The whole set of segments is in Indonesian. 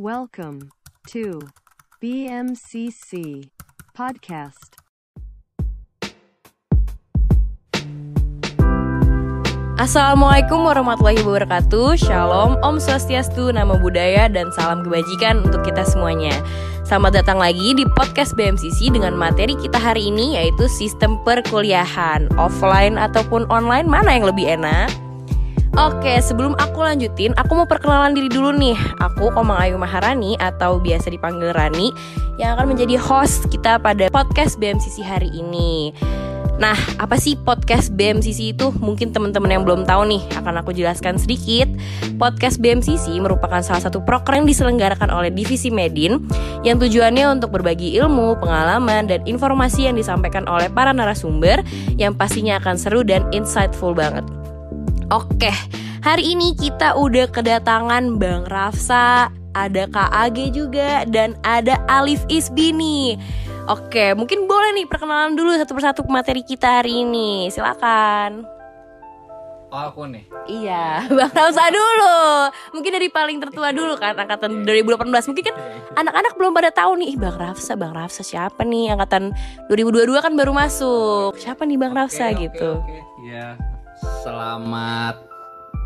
Welcome to BMCC Podcast. Assalamualaikum warahmatullahi wabarakatuh Shalom, Om Swastiastu, Nama Budaya, dan salam kebajikan untuk kita semuanya Selamat datang lagi di podcast BMCC dengan materi kita hari ini yaitu sistem perkuliahan Offline ataupun online, mana yang lebih enak? Oke, sebelum aku lanjutin, aku mau perkenalan diri dulu nih Aku Komang Ayu Maharani atau biasa dipanggil Rani Yang akan menjadi host kita pada podcast BMCC hari ini Nah, apa sih podcast BMCC itu? Mungkin teman-teman yang belum tahu nih, akan aku jelaskan sedikit. Podcast BMCC merupakan salah satu program yang diselenggarakan oleh Divisi Medin yang tujuannya untuk berbagi ilmu, pengalaman, dan informasi yang disampaikan oleh para narasumber yang pastinya akan seru dan insightful banget. Oke, hari ini kita udah kedatangan Bang Rafsa, ada Kak Age juga, dan ada Alif Isbi nih. Oke, mungkin boleh nih perkenalan dulu satu persatu materi kita hari ini. Silakan. Oh aku nih Iya, Bang Rafsa dulu. Mungkin dari paling tertua dulu kan, angkatan 2018. Mungkin kan anak-anak belum pada tahu nih, Ih, Bang Rafsa, Bang Rafsa siapa nih? Angkatan 2022 kan baru masuk. Siapa nih Bang Rafsa Oke, gitu? oke, oke. Ya Selamat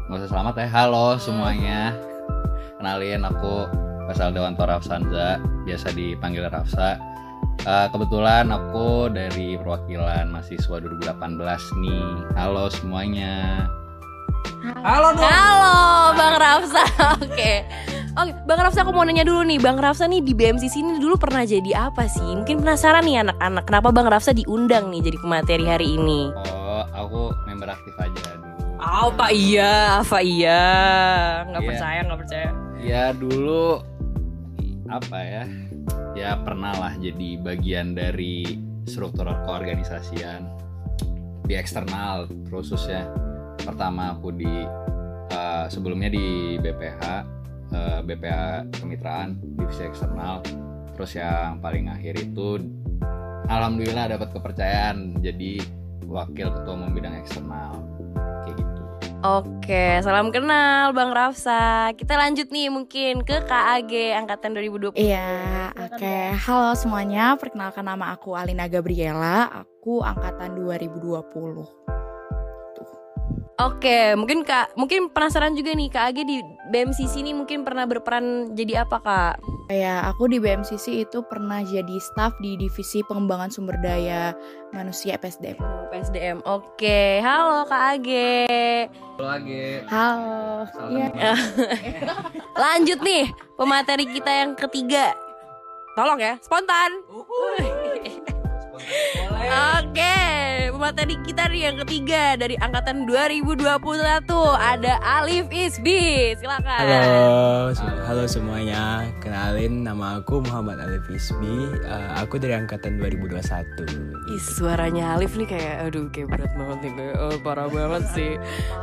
Nggak usah selamat ya Halo semuanya Kenalin aku Pasal Dewanto Rafsanza Biasa dipanggil Rafsa Eh, Kebetulan aku dari perwakilan mahasiswa 2018 nih Halo semuanya Halo dong Halo Bang Rafsa. Oke. Oke, Bang Rafsa aku mau nanya dulu nih, Bang Rafsa nih di BMCC ini dulu pernah jadi apa sih? Mungkin penasaran nih anak-anak, kenapa Bang Rafsa diundang nih jadi pemateri hari ini? Oh aku member aktif aja dulu Apa iya? Apa iya? Nggak Iya. percaya, nggak percaya. Ya dulu apa ya? Ya pernah lah jadi bagian dari struktur keorganisasian di eksternal khususnya. Pertama aku di eh, sebelumnya di BPH eh, BPH kemitraan divisi eksternal. Terus yang paling akhir itu alhamdulillah dapat kepercayaan jadi wakil ketua umum bidang eksternal kayak gitu. Oke, salam kenal Bang Rafsa. Kita lanjut nih mungkin ke KAG angkatan 2020. Iya, oke. Halo semuanya, perkenalkan nama aku Alina Gabriela. Aku angkatan 2020. Oke, mungkin Kak, mungkin penasaran juga nih Kak Age di BMCC ini mungkin pernah berperan jadi apa Kak? Ya, aku di BMCC itu pernah jadi staff di Divisi Pengembangan Sumber Daya Manusia PSDM. Oh, PSDM. Oke, halo Kak Age. Halo lagi. Halo. Iya. kenal. Lanjut nih, pemateri kita yang ketiga. Tolong ya, spontan. Oke, pemateri kita nih yang ketiga dari angkatan 2021 ada Alif Isbi. Silakan. Halo, se- halo semuanya. Kenalin nama aku Muhammad Alif Isbi. Eh, aku dari angkatan 2021. Ih, suaranya Alif nih kayak aduh kayak berat banget nih oh, parah banget sih.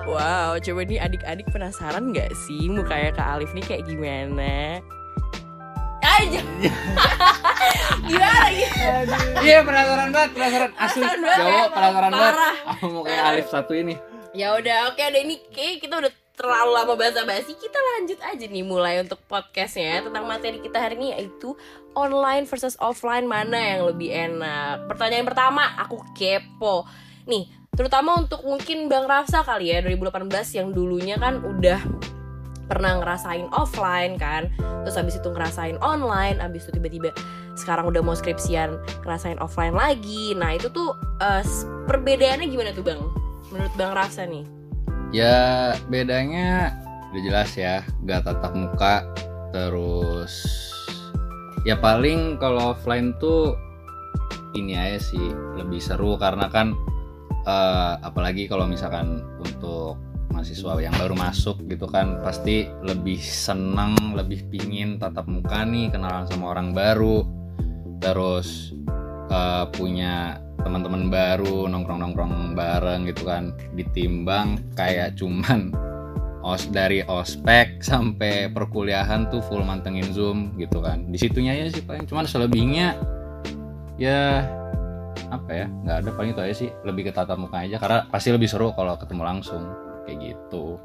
Wow, coba nih adik-adik penasaran nggak sih mukanya Kak Alif nih kayak gimana? Aja. gimana gitu? Iya penasaran banget, penasaran asli. Cowok ya? penasaran banget. Aku mau kayak Alif satu ini. Ya udah, oke ada ini kayak kita udah terlalu lama basa-basi. Kita lanjut aja nih mulai untuk podcastnya tentang materi kita hari ini yaitu online versus offline mana yang lebih enak. Pertanyaan pertama, aku kepo. Nih, terutama untuk mungkin Bang Rafsa kali ya 2018 yang dulunya kan udah pernah ngerasain offline kan. Terus habis itu ngerasain online habis itu tiba-tiba sekarang udah mau skripsian ngerasain offline lagi. Nah itu tuh s- perbedaannya gimana tuh bang? Menurut bang Rafsa nih. Ya bedanya udah jelas ya, gak tatap muka. Terus ya paling kalau offline tuh ini aja sih lebih seru karena kan eh, apalagi kalau misalkan untuk mahasiswa yang baru masuk gitu kan pasti lebih seneng, lebih pingin tatap muka nih kenalan sama orang baru. Terus eh, punya teman-teman baru nongkrong-nongkrong bareng gitu kan. Ditimbang kayak cuman os dari ospek sampai perkuliahan tuh full mantengin zoom gitu kan. Di situnya ya sih paling cuman selebihnya ya apa ya nggak ada. Paling itu aja sih lebih ke tatap muka aja. Karena pasti lebih seru kalau ketemu langsung kayak gitu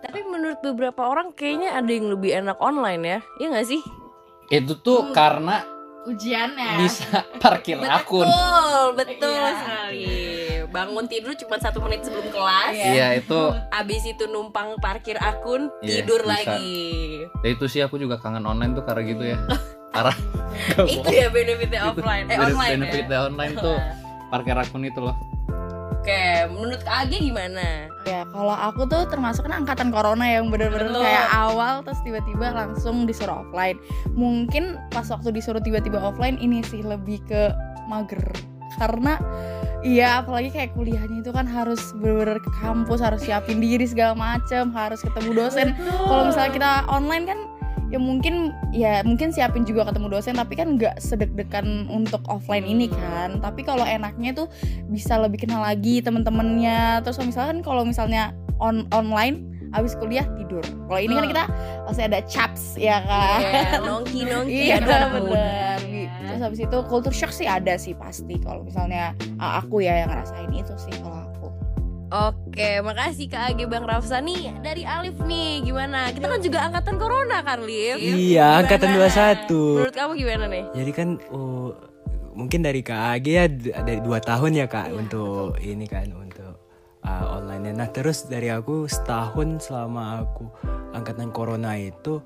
Tapi menurut beberapa orang kayaknya ada yang lebih enak online ya. Iya gak sih? itu tuh Hmm. karena Ujiannya. bisa parkir akun Betul, betul Iya. sekali. Bangun tidur cuma satu menit sebelum kelas. iya itu Abis itu numpang parkir akun, Iya, tidur bisa. lagi. ya itu sih aku juga kangen online tuh karena gitu ya karena Itu ya benefitnya offline. Eh online benefit ya. online tuh parkir akun itu loh Oke, menurut Kak Age gimana? Ya, kalau aku tuh termasuk kan angkatan corona yang bener-bener kayak awal terus tiba-tiba langsung disuruh offline. Mungkin pas waktu disuruh tiba-tiba offline ini sih lebih ke mager. Karena iya apalagi kayak kuliahnya itu kan harus bener-bener ke kampus, harus siapin diri segala macem, harus ketemu dosen. Kalau misalnya kita online kan ya mungkin ya mungkin siapin juga ketemu dosen tapi kan nggak sedek-dekan untuk offline ini kan. Tapi kalau enaknya tuh bisa lebih kenal lagi temen-temennya. Terus kalau misalkan kalau misalnya on online habis kuliah tidur. Kalau ini kan kita masih ada chaps ya kan? Iya, nongki-nongki iya anak muda. bener. Terus habis itu culture shock sih ada sih pasti. Kalau misalnya ah, aku ya yang ngerasain itu sih kalau Oke, makasih Kak Age Bang Rafsa nih dari Alif nih. Gimana? Kita kan juga angkatan corona kan, Lif? Iya, angkatan Gimana? 21. Menurut kamu gimana nih? Jadi kan oh, mungkin dari KAG ya d- dari dua tahun ya kak untuk ini kan untuk uh, online. Nah terus dari aku setahun selama aku angkatan corona itu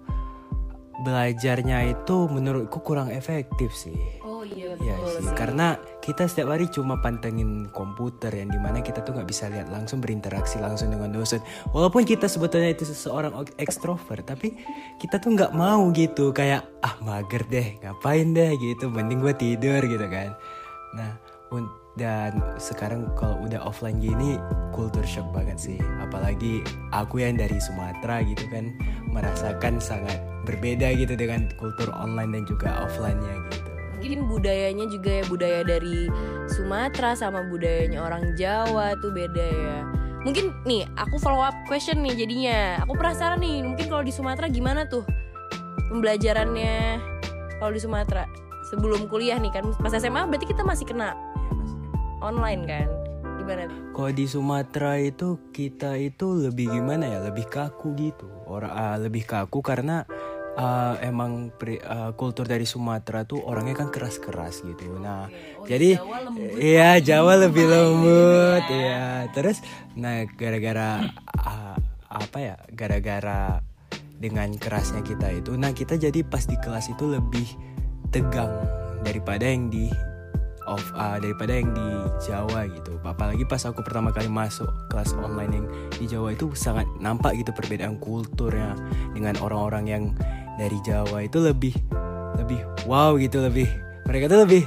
belajarnya itu menurutku kurang efektif sih. Oh iya Ya sih, karena kita setiap hari cuma pantengin komputer yang di mana kita tuh nggak bisa lihat langsung berinteraksi langsung dengan dosen. Walaupun kita sebetulnya itu seseorang ekstrovert, tapi kita tuh nggak mau gitu kayak ah mager deh, ngapain deh gitu, mending gue tidur gitu kan. Nah, dan sekarang kalau udah offline gini, kultur shock banget sih. Apalagi aku yang dari Sumatera gitu kan, merasakan sangat berbeda gitu dengan kultur online dan juga offline-nya gitu. Mungkin budayanya juga ya budaya dari Sumatera sama budayanya orang Jawa tuh beda ya. Mungkin nih aku follow up question nih jadinya. Aku penasaran nih, mungkin kalau di Sumatera gimana tuh pembelajarannya kalau di Sumatera sebelum kuliah nih kan pas SMA berarti kita masih kena online kan? Gimana? Kalau di Sumatera itu kita itu lebih gimana ya, lebih kaku gitu. Orang ah, lebih kaku karena ah, emang pri- ah, kultur dari Sumatera tuh orangnya kan keras-keras gitu. Nah, jadi iya Jawa lebih lembut ya. Terus nah gara-gara ah, apa ya? Gara-gara dengan kerasnya kita itu, nah kita jadi pas di kelas itu lebih tegang daripada yang di off ah, daripada yang di Jawa gitu. Apalagi pas aku pertama kali masuk kelas online yang di Jawa itu sangat nampak gitu perbedaan kulturnya dengan orang-orang yang dari Jawa itu lebih lebih wow gitu lebih mereka tuh lebih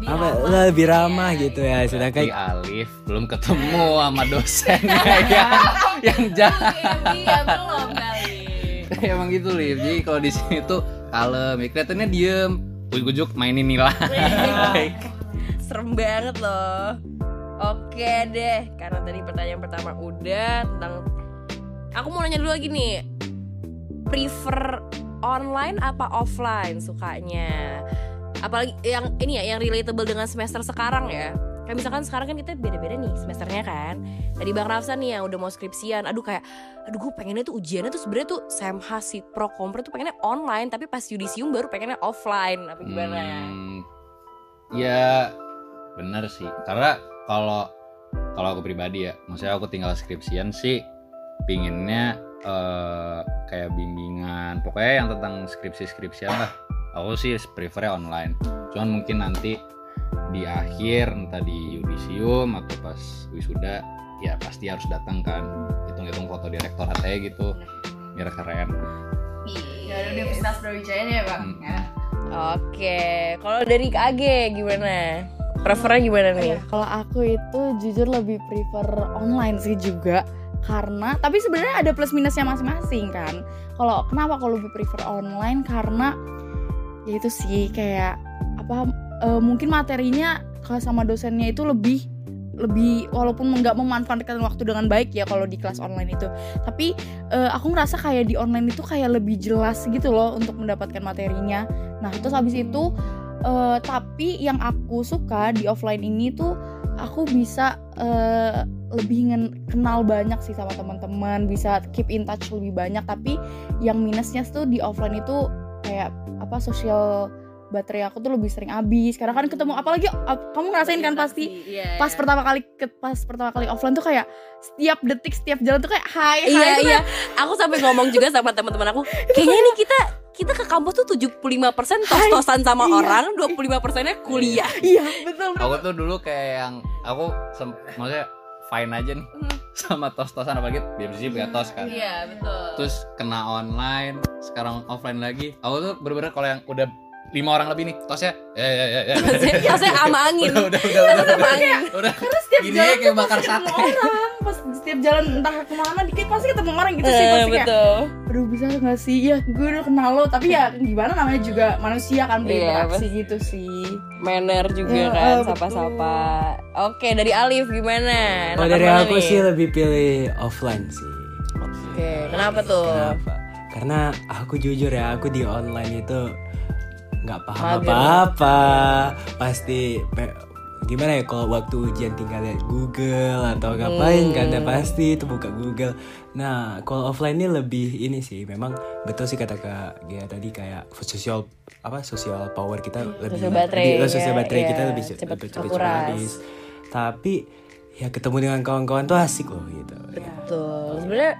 apa lebih ramah gitu ya Berarti sedangkan Alif belum ketemu sama dosen yang yang jahat. Iya belum kali. emang gitu Lif jadi kalau di sini tuh kalem ya kelihatannya diem. Ujuk-ujuk mainin nilai. Serem banget loh. Oke deh, karena tadi pertanyaan pertama udah tentang aku mau nanya dulu lagi nih. Prefer online apa offline sukanya? Apalagi yang ini ya yang relatable dengan semester sekarang ya. Kayak misalkan sekarang kan kita beda-beda nih semesternya kan. Tadi Bang Rafsan nih yang udah mau skripsian. Aduh kayak aduh gue pengennya tuh ujiannya tuh sebenarnya tuh semha si pro kompre tuh pengennya online tapi pas yudisium baru pengennya offline apa gimana? Hmm, ya bener sih karena kalau kalau aku pribadi ya maksudnya aku tinggal skripsian sih pinginnya eh, kayak bimbingan pokoknya yang tentang skripsi skripsian lah aku sih prefernya online cuman mungkin nanti di akhir entah di yudisium atau pas wisuda ya pasti harus datang kan hitung-hitung foto direktorat aja gitu biar keren ya ada Universitas Brawijaya ya bang Hmm. Oke, kalau dari KG gimana? Prefernya gimana nih? Iya, kalau aku itu jujur lebih prefer online sih juga karena tapi sebenarnya ada plus minusnya masing-masing kan. Kalau kenapa kalau lebih prefer online? Karena ya itu sih kayak apa eh, mungkin materinya kalau sama dosennya itu lebih lebih walaupun nggak memanfaatkan waktu dengan baik ya kalau di kelas online itu. Tapi eh, aku ngerasa kayak di online itu kayak lebih jelas gitu loh untuk mendapatkan materinya. Nah terus habis itu eh, tapi yang aku suka di offline ini tuh aku bisa eh, lebih kenal banyak sih sama teman-teman bisa keep in touch lebih banyak. Tapi yang minusnya tuh di offline itu kayak apa sosial baterai aku tuh lebih sering habis. Karena kan ketemu apalagi ap- kamu ngerasain kan pasti Iya, pas pertama kali ke, pas pertama kali offline tuh kayak setiap detik setiap jalan tuh kayak hai hai Iya iya, aku sampai ngomong juga sama teman-teman aku. Kayaknya ini kita kita ke kampus tuh 75% tos-tosan sama Iya. orang, 25 persennya kuliah. kayak- iya betul aku tuh dulu kayak yang aku sem- maksudnya fine aja nih sama tos-tosan apalagi BMCC punya tos kan Iya betul. terus kena online sekarang offline lagi aku tuh bener-bener kalau yang udah lima orang lebih nih tosnya ya ya ya ya Tosnya sama angin. udah udah udah udah udah karena setiap Gini jalan aja kayak tuh bakar pasti ketemu sate. orang pas setiap jalan entah ke mana dikit pasti ketemu orang gitu sih Eh, pasti kayak betul. aduh bisa gak sih ya gue udah kenal lo tapi ya gimana namanya juga manusia kan berinteraksi gitu sih Manner juga Ya, kan, betul. sapa-sapa. Oke, dari Alif gimana? Enakan dari mana aku nih? sih lebih pilih offline sih. Oke, kenapa tuh? Kenapa? Karena aku jujur ya, aku di online itu nggak paham apa-apa. Pasti pe- gimana ya kalau waktu ujian tinggal lihat Google atau ngapain kan Hmm. udah pasti itu buka Google. Nah, kalau offline ini lebih ini sih, memang betul sih kata Kak Gia tadi kayak sosial apa sosial power kita lebih Sosial baterai, lebih- oh, sosial ya, baterai kita iya, lebih cepet terkuras. habis. Tapi ya ketemu dengan kawan-kawan tuh asik loh gitu. Betul. Sebenarnya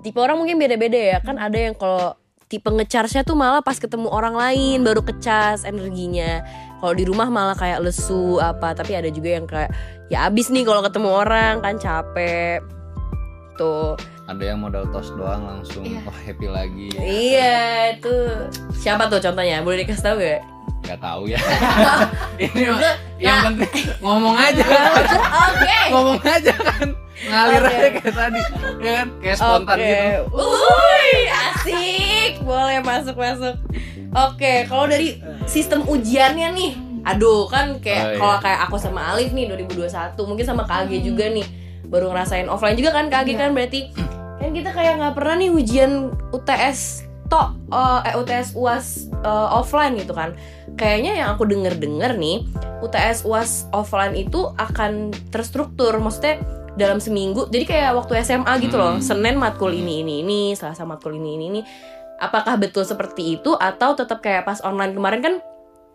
tipe orang mungkin beda-beda ya. Kan ada yang kalau tipe ngecharge-nya tuh malah pas ketemu orang lain baru kecas energinya. Kalau di rumah malah kayak lesu apa. Tapi ada juga yang kayak ya abis nih kalau ketemu orang kan capek. Tuh. ada yang modal tos doang langsung oh happy lagi Iya, itu siapa tuh contohnya? Boleh dikasih tahu gak? Nggak tahu ya ini mah yang penting ngomong aja Oke. ngomong aja kan ngalir Oke. aja kayak tadi ya kan kayak spontan Oke. gitu Uy, asik. Boleh masuk masuk. Oke, kalau dari sistem ujiannya nih. Aduh, kan kayak Oh, iya. kalau kayak aku sama Alif nih 2021, mungkin sama KG juga nih. Baru ngerasain offline juga kan KG kan berarti kan kita kayak nggak pernah nih ujian UTS tok eh eh, UTS UAS eh, offline gitu kan. Kayaknya yang aku denger-denger nih, UTS UAS offline itu akan terstruktur. Maksudnya dalam seminggu jadi kayak waktu SMA gitu loh Hmm. Senin matkul ini ini ini Selasa matkul ini ini ini apakah betul seperti itu atau tetap kayak pas online kemarin kan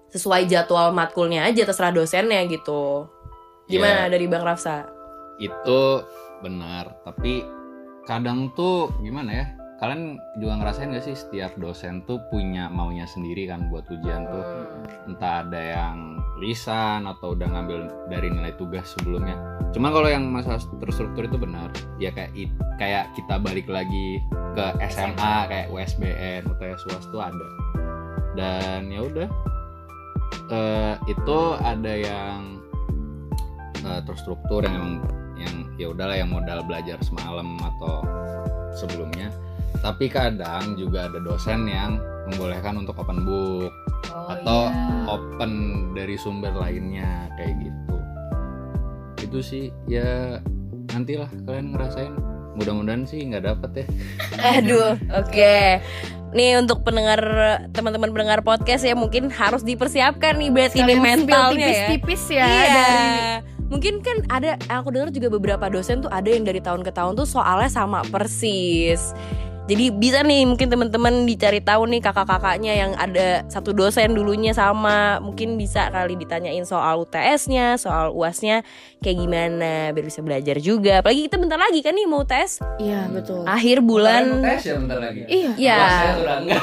sesuai jadwal matkulnya aja terserah dosennya gitu gimana Ya, dari Bang Rafsa itu benar tapi kadang tuh gimana ya kalian juga ngerasain gak sih setiap dosen tuh punya maunya sendiri kan buat ujian tuh? Entah ada yang lisan atau udah ngambil dari nilai tugas sebelumnya. Cuman kalau yang masalah terstruktur itu benar. Ya kayak it- kayak kita balik lagi ke SMA kayak USBN UTS UAS tuh ada. Dan ya udah. Eh, itu ada yang eh, terstruktur yang emang yang ya udahlah yang modal belajar semalam atau sebelumnya tapi kadang juga ada dosen yang membolehkan untuk open book Oh, atau iya. open dari sumber lainnya kayak gitu itu sih ya nantilah kalian ngerasain mudah-mudahan sih nggak dapet ya aduh oke nih untuk pendengar teman-teman pendengar podcast ya mungkin harus dipersiapkan nih berarti ini mentalnya ya tipis-tipis ya iya. dari Mungkin kan ada aku dengar juga beberapa dosen tuh ada yang dari tahun ke tahun tuh soalnya sama persis. Jadi bisa nih mungkin teman-teman dicari tahu nih kakak-kakaknya yang ada satu dosen dulunya sama, mungkin bisa kali ditanyain soal UTS-nya, soal UAS-nya kayak gimana biar bisa belajar juga. Apalagi kita bentar lagi kan nih mau tes iya betul. Akhir bulan. tes ya bentar lagi? Iya. Enggak.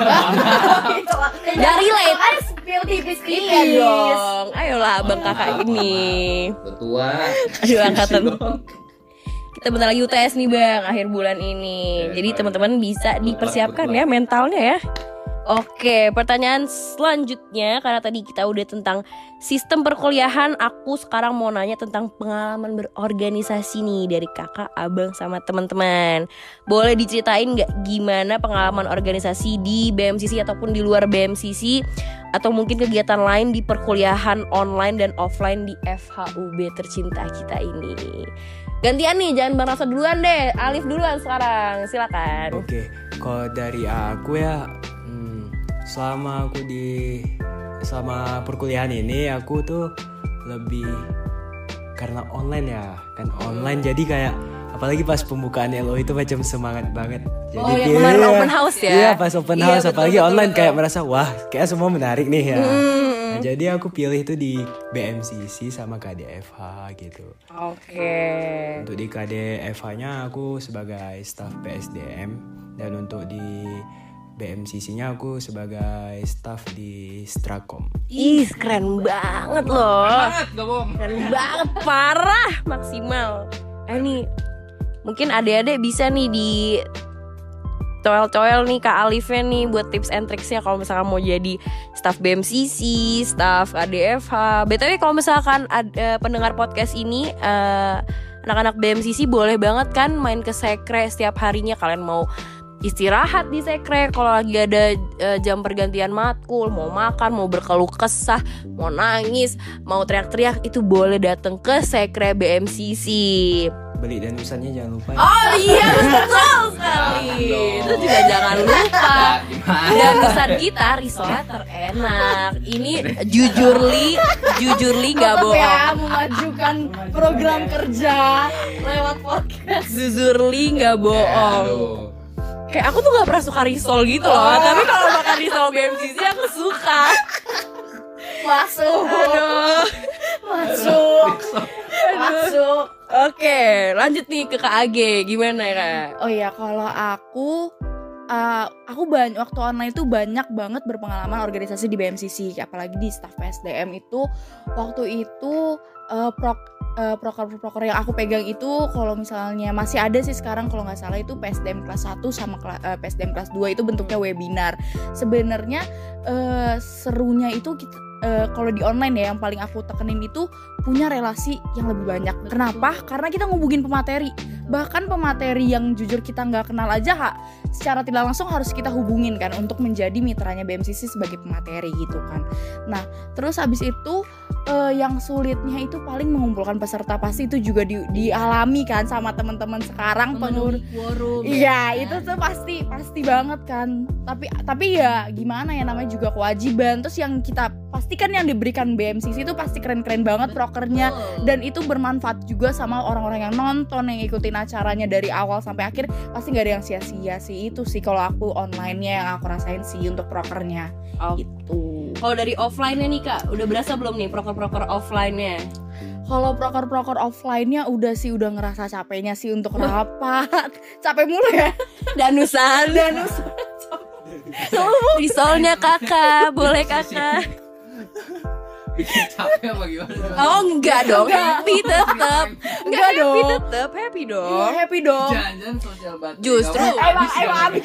Dari late. spill tipis-tipis Iya dong. Ayolah Bang Kakak ini. ketua. Aduh angkatan kita bentar lagi UTS nih bang akhir bulan ini Oke, jadi baik. teman-teman bisa dipersiapkan ya mentalnya ya Oke, pertanyaan selanjutnya karena tadi kita udah tentang sistem perkuliahan, aku sekarang mau nanya tentang pengalaman berorganisasi nih dari kakak, abang sama teman-teman. Boleh diceritain nggak gimana pengalaman organisasi di BMCC ataupun di luar BMCC atau mungkin kegiatan lain di perkuliahan online dan offline di FHUB tercinta kita ini. Gantian nih, jangan Bang Rasa duluan deh. Alif duluan sekarang. Silakan. Oke, kalau dari aku ya, hmm, selama aku di selama perkuliahan ini aku tuh lebih karena online ya kan online jadi kayak apalagi pas pembukaan LO itu macam semangat banget jadi Oh, yang kemarin open house ya? iya pas open Iya, house betul, apalagi betul, online betul. kayak merasa wah kayak semua menarik nih ya Hmm. Nah, jadi aku pilih itu di BMCC sama KDFH gitu Oke. untuk di KDFH-nya aku sebagai staff PSDM dan untuk di BMCC-nya aku sebagai staff di Strakom. Ih, keren banget loh. Banget, gak bohong. Keren banget, parah, maksimal. Eh nih, mungkin adik-adik bisa nih di coel-coel nih Kak Alifnya nih buat tips and tricksnya kalau misalkan mau jadi staff BMCC, staff ADFH. BTW kalau misalkan ada pendengar podcast ini eh, anak-anak BMCC boleh banget kan main ke sekre setiap harinya kalian mau istirahat di sekre kalau lagi ada eh, jam pergantian matkul mau makan mau berkeluh kesah mau nangis mau teriak-teriak itu boleh datang ke sekre BMCC Beli dan usannya jangan lupa ya. oh iya betul sekali. Itu juga jangan lupa. Dan pesan kita risolnya terenak. Ini jujurly jujurly nggak Tetep bohong. ya memajukan program kerja. Lewat podcast. jujurly nggak bohong. Aduh. Kayak aku tuh nggak pernah suka risol gitu loh. Tapi kalau makan risol BMCC aku suka. Masuk, aduh. Masuk, masuk. oke lanjut nih ke KAG gimana ya kak? Oh iya, kalau aku uh, aku banyak waktu online itu banyak banget berpengalaman organisasi di BMCC, apalagi di staff PSDM itu waktu itu uh, prok uh, proker-proker yang aku pegang itu kalau misalnya masih ada sih sekarang kalau nggak salah itu PSDM kelas 1 sama kela- uh, PSDM kelas 2 itu bentuknya webinar. Sebenarnya uh, serunya itu kita uh, kalau di online ya yang paling aku tekenin itu punya relasi yang lebih banyak. Kenapa? Karena kita ngubungin pemateri bahkan pemateri yang jujur kita nggak kenal aja ha, secara tidak langsung harus kita hubungin kan untuk menjadi mitranya BMCC sebagai pemateri gitu kan nah terus habis itu eh, yang sulitnya itu paling mengumpulkan peserta pasti itu juga di- dialami kan sama teman-teman sekarang pengurus Iya, itu tuh pasti pasti banget kan. Tapi tapi ya gimana ya namanya juga kewajiban. Terus yang kita pastikan yang diberikan BMCC itu pasti keren-keren banget prokernya dan itu bermanfaat juga sama orang-orang yang nonton yang ikutin acaranya dari awal sampai akhir pasti nggak ada yang sia-sia sih itu sih kalau aku online-nya yang aku rasain sih untuk prokernya Oh. itu. Kalau dari offline-nya nih kak, udah berasa belum nih proker-proker offline-nya? Kalau proker-proker offline-nya udah sih udah ngerasa capeknya sih untuk rapat. Capek mulu ya. Danusan, danus. Risolnya kakak, boleh kakak. Bikin capek apa gimana? Oh enggak dong, happy tetep. Enggak Enggak happy dong. tetep, happy Iya, dong. happy dong. Jangan-jangan sosial battery Justru. Emang emang ya?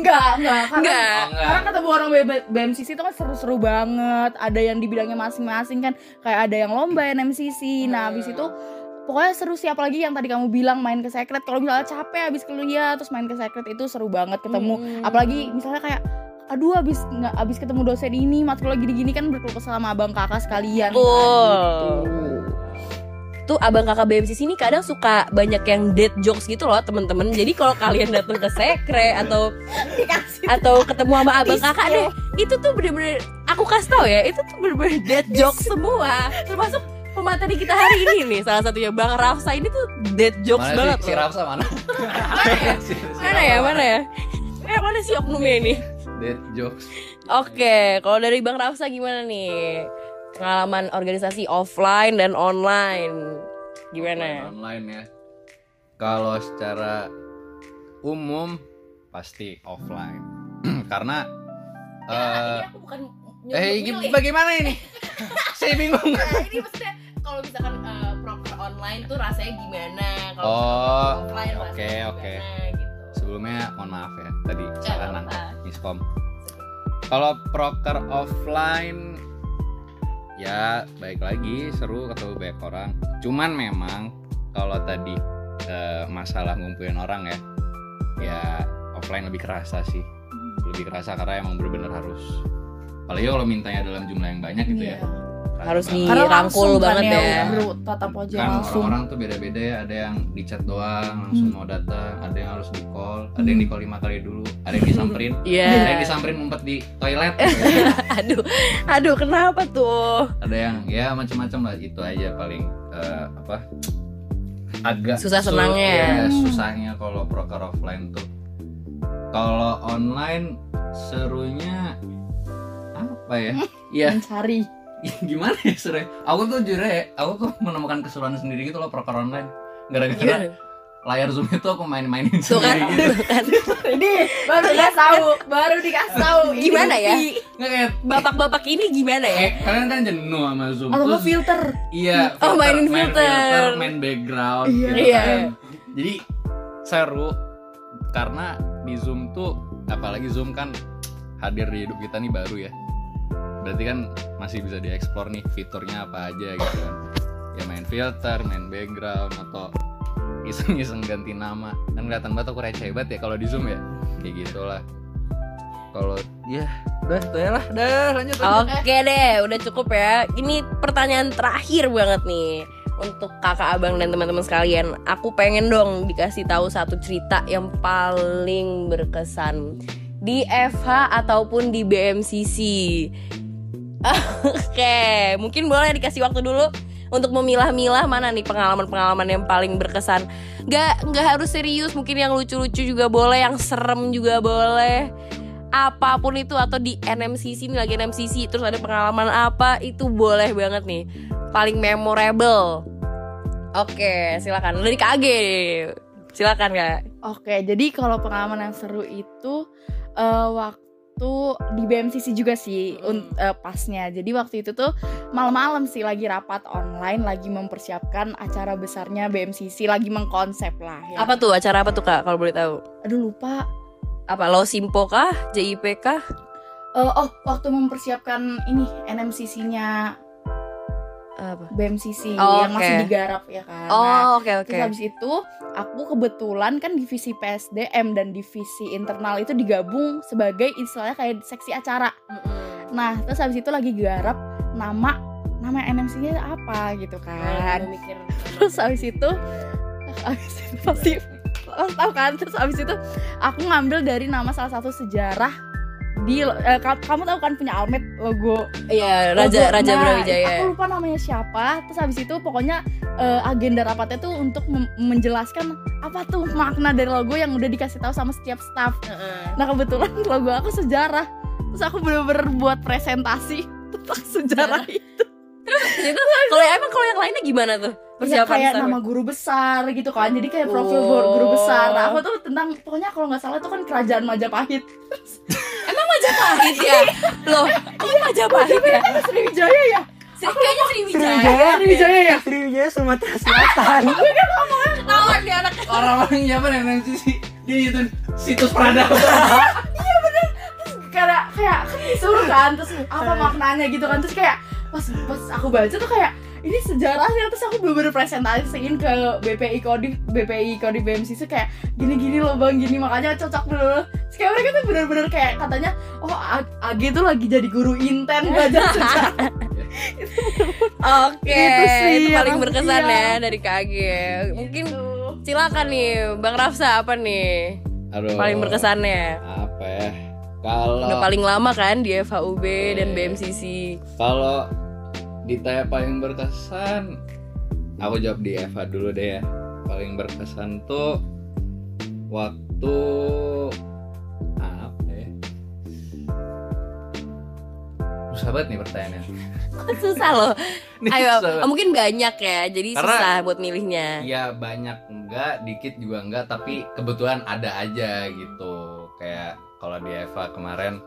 Enggak, enggak. Karena Enggak. Oh, Karena ketemu orang BMCC itu kan seru-seru banget. Ada yang dibilangnya masing-masing kan. Kayak ada yang lomba NMCC. Nah, habis itu pokoknya seru sih apalagi yang tadi kamu bilang main ke secret. Kalau misalnya capek habis kuliah terus main ke secret itu seru banget ketemu. Hmm. Apalagi misalnya kayak aduh habis nggak habis ketemu dosen ini matkul lagi gini kan berkeluh sama abang kakak sekalian kan, Betul. gitu. Tuh abang kakak BMCC ini kadang suka banyak yang dead jokes gitu loh temen-temen. Jadi kalau kalian datang ke sekre atau atau ketemu sama abang kakak deh, itu tuh bener-bener aku kasih tau ya, itu tuh bener-bener dead jokes semua. Termasuk pemateri kita hari ini nih, salah satunya Bang Rafsa ini tuh dead jokes Mana banget sih? Si loh. Rafsa mana? Si- si Mana ya, mana ya? Eh, mana sih oknumnya ini? Dead jokes. Oke, kalau dari Bang Rafsa gimana nih? Pengalaman organisasi offline dan online. Gimana? Online ya. Kalau secara umum pasti offline. Karena eh aku bukan eh bagaimana ini? Saya bingung. ini maksudnya kalau misalkan eh, proker online tuh rasanya gimana? Kalau Oh, offline oke, rasanya oke. gimana gitu. Sebelumnya mohon maaf ya tadi salah nangkap miskom. Kalau proker offline ya baik lagi seru ketemu banyak orang. Cuman memang kalau tadi eh, masalah ngumpulin orang ya, ya offline lebih kerasa sih, lebih kerasa karena emang bener-bener harus. Apalagi kalau mintanya dalam jumlah yang banyak gitu Iya. ya, Harus Karena Dirangkul langsung kan banget ya. Bro, tatap wajah kan langsung. orang-orang tuh beda-beda ya ada yang di chat doang langsung Hmm. mau datang ada yang harus di call ada yang di call lima kali dulu ada yang disamperin Iya. ada yang disamperin ngumpet di toilet aduh, aduh kenapa tuh? ada yang ya macam-macam lah itu aja paling eh, apa agak Susah sul- senangnya ya. ya, susahnya kalau proker offline tuh kalau online serunya apa ya ya Mencari. gimana ya seru aku tuh jujur ya aku tuh menemukan keseruan sendiri gitu loh proker online gara-gara layar zoom itu aku main-mainin Tuh kan, sendiri gitu tuh kan. Ini baru dikasih tahu, baru dikasih tahu. Gimana ya? nggak kayak Bapak-bapak ini gimana ya? kalian kan jenuh sama zoom Atau nggak Terus- filter? Iya, Oh, mainin main filter. main background Iya. gitu Iya. kan. Jadi seru karena di Zoom tuh apalagi Zoom kan hadir di hidup kita nih baru ya. Berarti kan masih bisa dieksplor nih fiturnya apa aja gitu kan. Ya main filter, main background atau iseng-iseng ganti nama. Kan kelihatan banget aku receh banget ya kalau di Zoom ya. Kayak gitulah. Kalau ya udah ya lah, udah lanjut. Oke deh, udah cukup ya. Ini pertanyaan terakhir banget nih untuk kakak abang dan teman-teman sekalian. Aku pengen dong dikasih tahu satu cerita yang paling berkesan di FH ataupun di BMCC. Oke, mungkin boleh dikasih waktu dulu untuk memilah-milah mana nih pengalaman-pengalaman yang paling berkesan. Gak nggak harus serius, mungkin yang lucu-lucu juga boleh, yang serem juga boleh. Apa pun itu atau di NMCC ini lagi NMCC terus ada pengalaman apa itu boleh banget nih. Paling memorable. Oke silakan. Dari KG silakan kak. Oke, jadi kalau pengalaman yang seru itu eh, waktu di BMCC juga sih un- eh, pasnya. Jadi waktu itu tuh malam-malam sih lagi rapat online, lagi mempersiapkan acara besarnya BMCC, lagi mengkonsep lah. Ya. apa tuh acara apa tuh kak kalau boleh tahu Aduh lupa. apa lo simpo kah JIP kah Eh, oh, waktu mempersiapkan ini NMCC-nya apa BMCC Oh, yang masih oke. digarap ya kan. Nah, oh oke oke Terus habis itu aku kebetulan kan divisi PSDM dan divisi internal itu digabung sebagai istilahnya kayak seksi acara. Nah, terus habis itu lagi garap nama nama NMC-nya apa gitu kan. Terus habis itu habis itu pasti lo tahu kan terus habis itu aku ngambil dari nama salah satu sejarah di eh, ka- kamu tahu kan punya Almet logo iya raja logo. raja Nah, Brawijaya Aku lupa namanya siapa. Terus habis itu pokoknya eh, agenda rapatnya tuh untuk menjelaskan apa tuh makna dari logo yang udah dikasih tahu sama setiap staff. Nah kebetulan logo aku sejarah. Terus aku bener-bener buat presentasi tentang sejarah itu. itu kalau emang kalau yang lainnya gimana tuh Ya, persiapan kayak staff? nama guru besar gitu kan. Jadi kayak profil Oh. guru, besar. Nah, aku tuh tentang pokoknya kalau nggak salah itu kan kerajaan Majapahit. Majapahit ya loh kok Majapahit ya Sriwijaya ya? Kayaknya Sriwijaya Sriwijaya ya? Sriwijaya Sumatera Selatan. ketahuan dia anak Orang-orang siapa yang NMCC dia itu situs peradaban. kayak kayak kan disuruh kan terus apa maknanya gitu kan terus kayak pas pas aku baca tuh kayak ini sejarahnya terus aku bener-bener presentasiin ke BPI Kodim BPI Kodim BMC tuh kayak gini-gini loh bang gini makanya cocok dulu terus kayak mereka tuh bener-bener kayak katanya oh A- Agi tuh lagi jadi guru inten belajar sejarah Oke, Itu sih itu paling berkesan iya. ya dari KG. Mungkin Gitu. silakan nih, Bang Rafsa apa nih Aduh. paling berkesannya? Apa ya? Kalau Udah paling lama kan di FHUB dan. BMCC. kalau ditanya paling berkesan, aku jawab di Eva dulu deh ya. Paling berkesan tuh waktu apa ya? Susah banget nih pertanyaannya. Susah loh. Ayo, susah mungkin banyak ya, jadi Karena- susah buat milihnya. Iya banyak enggak, dikit juga enggak, tapi kebetulan ada aja gitu. Kayak kalau di Eva kemarin.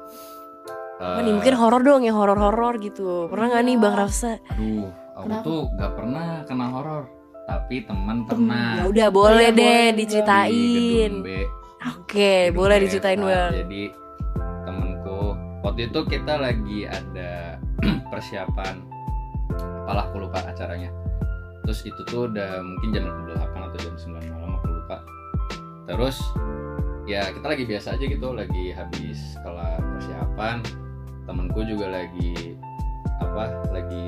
Apa eh, nih mungkin horor dong ya horor-horor gitu. Pernah nggak nih Bang Rafsa? Aduh, aku Kenapa? tuh gak pernah kena horor, tapi teman pernah. Ya udah boleh Iya, deh boleh, Di diceritain. B. Oke, gedung boleh B. diceritain Nah, Bang. Jadi temenku waktu itu kita lagi ada persiapan apalah aku lupa acaranya. Terus itu tuh udah mungkin jam 8 atau jam 9 malam aku lupa. Terus ya kita lagi biasa aja gitu, lagi habis kelar persiapan. Temenku juga lagi apa lagi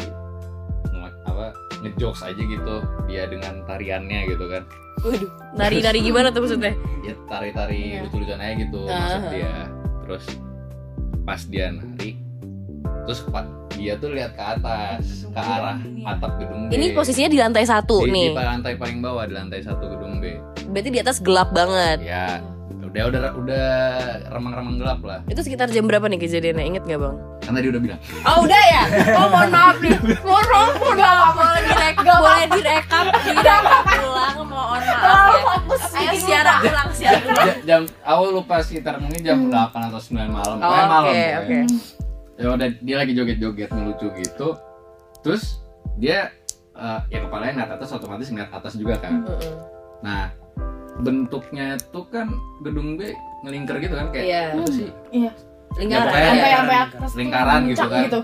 apa ngejokes aja gitu dia dengan tariannya gitu kan Waduh, nari-nari gimana tuh maksudnya? ya tari-tari Iya. lucu-lucuan aja gitu maksud Ah. dia terus pas dia nari terus pa- dia tuh lihat ke atas ke arah atap gedung B Ini posisinya di lantai satu di, nih. di lantai paling bawah di lantai satu gedung B Berarti di atas gelap banget. ya udah udah udah remang-remang gelap lah. Itu sekitar jam berapa nih kejadiannya? Ingat nggak bang? kan tadi udah bilang. Oh udah ya? Oh mohon maaf nih. Mohon maaf mohon maaf. Boleh direkap Boleh direkap Direkap ulang Mohon maaf ya. Ayo siara ulang siara ulang Ja- jam awal lupa sekitar mungkin jam 8 atau 9 malam. Oh, malam Oke pokoknya. oke. Ya udah dia lagi joget-joget ngelucu gitu. Terus dia eh, ya kepalanya ngeliat atas otomatis ngeliat atas juga kan. Nah bentuknya tuh kan gedung B ngelingkar gitu kan kayak Iya. apa sih Iya. Lingkaran Ya, pokoknya- Sampai ya. sampai atas Lingkaran gitu kan. gitu.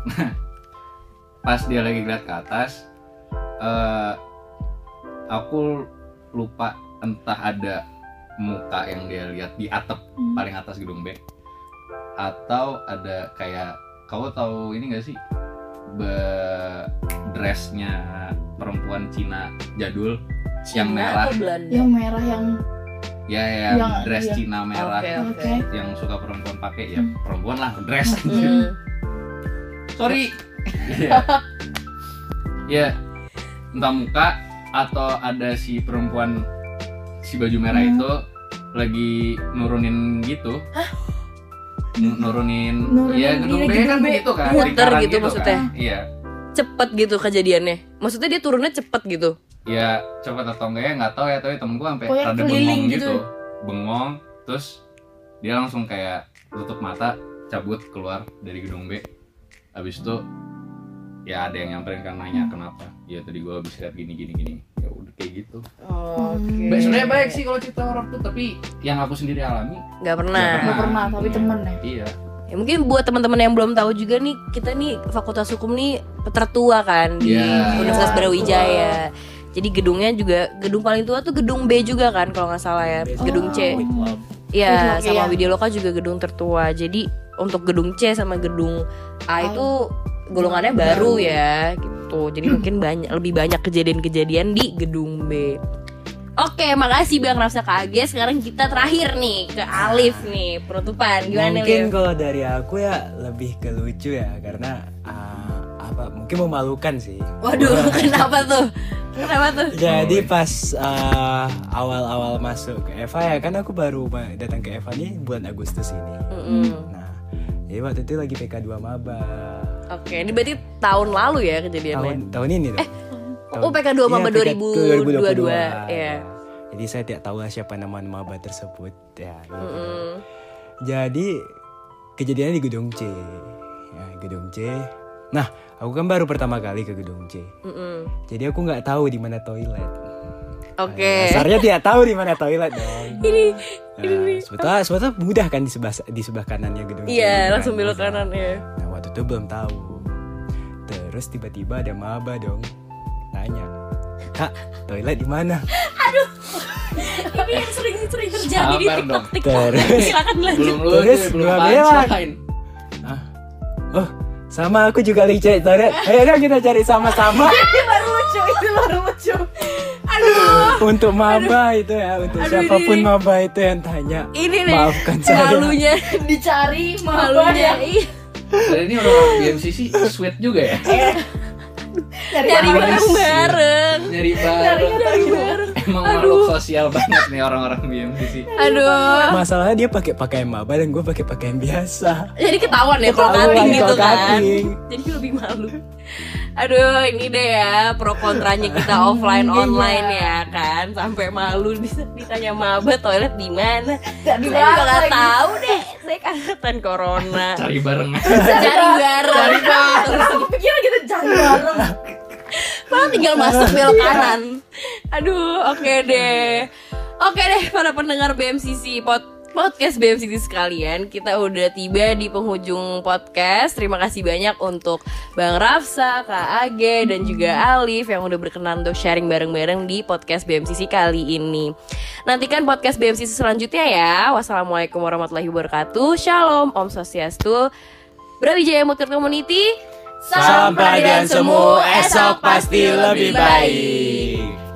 pas dia lagi ngeliat ke atas eh aku lupa entah ada muka yang dia lihat di atap Hmm. paling atas gedung B atau ada kayak kau tahu ini gak sih be dressnya perempuan Cina jadul yang Cina merah atau Belanda? Yang merah yang ya ya Yang- dress iya. Cina merah oke oke. yang suka perempuan pakai ya Hmm. perempuan lah dress Hmm. sorry Iya. ya entah muka atau ada si perempuan si baju merah Hmm. itu lagi nurunin gitu Nu- nurunin, Nurunin ya gedung B kan B. gitu kan Muter lingkaran gitu kan. maksudnya? iya Cepet gitu kejadiannya Maksudnya dia turunnya cepet gitu ya cepat atau enggak ya nggak tahu ya tapi temenku sampai Pokoknya rada bengong gitu. gitu bengong terus dia langsung kayak tutup mata cabut keluar dari gedung B habis itu ya ada yang nyamperin kan nanya Hmm. kenapa ya tadi gua habis lihat gini gini gini ya udah kayak gitu Oke Baik, sebenarnya baik sih kalau cerita horor tuh tapi yang aku sendiri alami Nggak pernah Nggak pernah, tapi Iya. temen ya? iya Ya, mungkin buat teman-teman yang belum tahu juga nih, kita nih Fakultas Hukum nih tertua kan di Iya. Universitas Iya, Brawijaya. Jadi gedungnya juga gedung paling tua tuh gedung B juga kan kalau nggak salah ya. Gedung C. Oh. Iya, Widloka, sama iya. Widialoka juga gedung tertua. Jadi untuk gedung C sama gedung A itu golongannya baru ya gitu. Jadi mungkin banyak lebih banyak kejadian-kejadian di gedung B. Oke, makasih Bang Rafsa KG. Sekarang kita terakhir nih ke Alif nih, penutupan. Gimana mungkin kalau dari aku ya lebih ke lucu ya karena ah, apa mungkin memalukan sih Waduh, kenapa tuh? Kenapa tuh? Jadi pas uh, awal-awal masuk ke Eva ya kan aku baru datang ke Eva nih bulan Agustus ini. Mm-mm. Nah, jadi waktu itu lagi PK2 maba. Oke, ini berarti tahun lalu ya kejadiannya. Tahun tahun ini dong. oh, PK2 maba Iya, 2022, iya. Jadi saya tidak tahu lah siapa nama maba tersebut ya. gitu. Mm-mm. Jadi kejadiannya di gedung C. Ya, gedung C. Nah, aku kan baru pertama kali ke gedung C. Mm-mm. Jadi aku nggak tahu di mana toilet. Oke. Dasarnya tidak tahu di mana toilet dong. Ini Nah, sebetulnya sebetulnya mudah kan di sebelah di sebelah kanannya gedung C, Iya, gitu langsung kan. belok kanan ya. Nah waktu itu belum tahu. Terus tiba-tiba ada maba dong nanya, kak toilet di mana? Ini yang sering-sering terjadi di Sabar dong. TikTok. Terus Silakan lanjut. belum lu Terus belum bilang. Sama aku juga lagi cari toilet. Dong kita cari sama-sama. Ini baru lucu, itu baru lucu. untuk maba itu ya, untuk Aduh, siapa pun ini- maba itu yang tanya. Ini nih. Maafkan saya. Malunya, Dicari malunya. ya. Iya. Dan ini orang BMCC sweet juga ya Nyari Nyari maba. bareng-bareng. nyari Nyari bareng bareng. Emang makhluk sosial banget nih orang-orang BMCC Aduh. Masalahnya dia pakai pakaian maba dan gue pakai pakaian biasa. Jadi ketahuan ya kalau cutting gitu kan. Jadi lebih malu. Aduh, ini deh ya pro kontranya kita offline online ya kan. Sampai malu dis- ditanya maba toilet di mana. Gak Saya juga lagi. tahu deh. Saya kan angkatan corona. cari bareng Cari bareng. Aku pikir kita cari bareng. Malah tinggal masuk belok kanan. Aduh, oke deh. Oke deh para pendengar BMCC pod podcast BMCC sekalian, kita udah tiba di penghujung podcast. Terima kasih banyak untuk Bang Rafsa, Kak Age, dan juga Alif yang udah berkenan untuk sharing bareng-bareng di podcast BMCC kali ini. Nantikan podcast BMCC selanjutnya ya. Wassalamualaikum warahmatullahi wabarakatuh. Shalom, Om Swastiastu. Brawijaya Motor Community Sampai dan semu esok pasti lebih baik.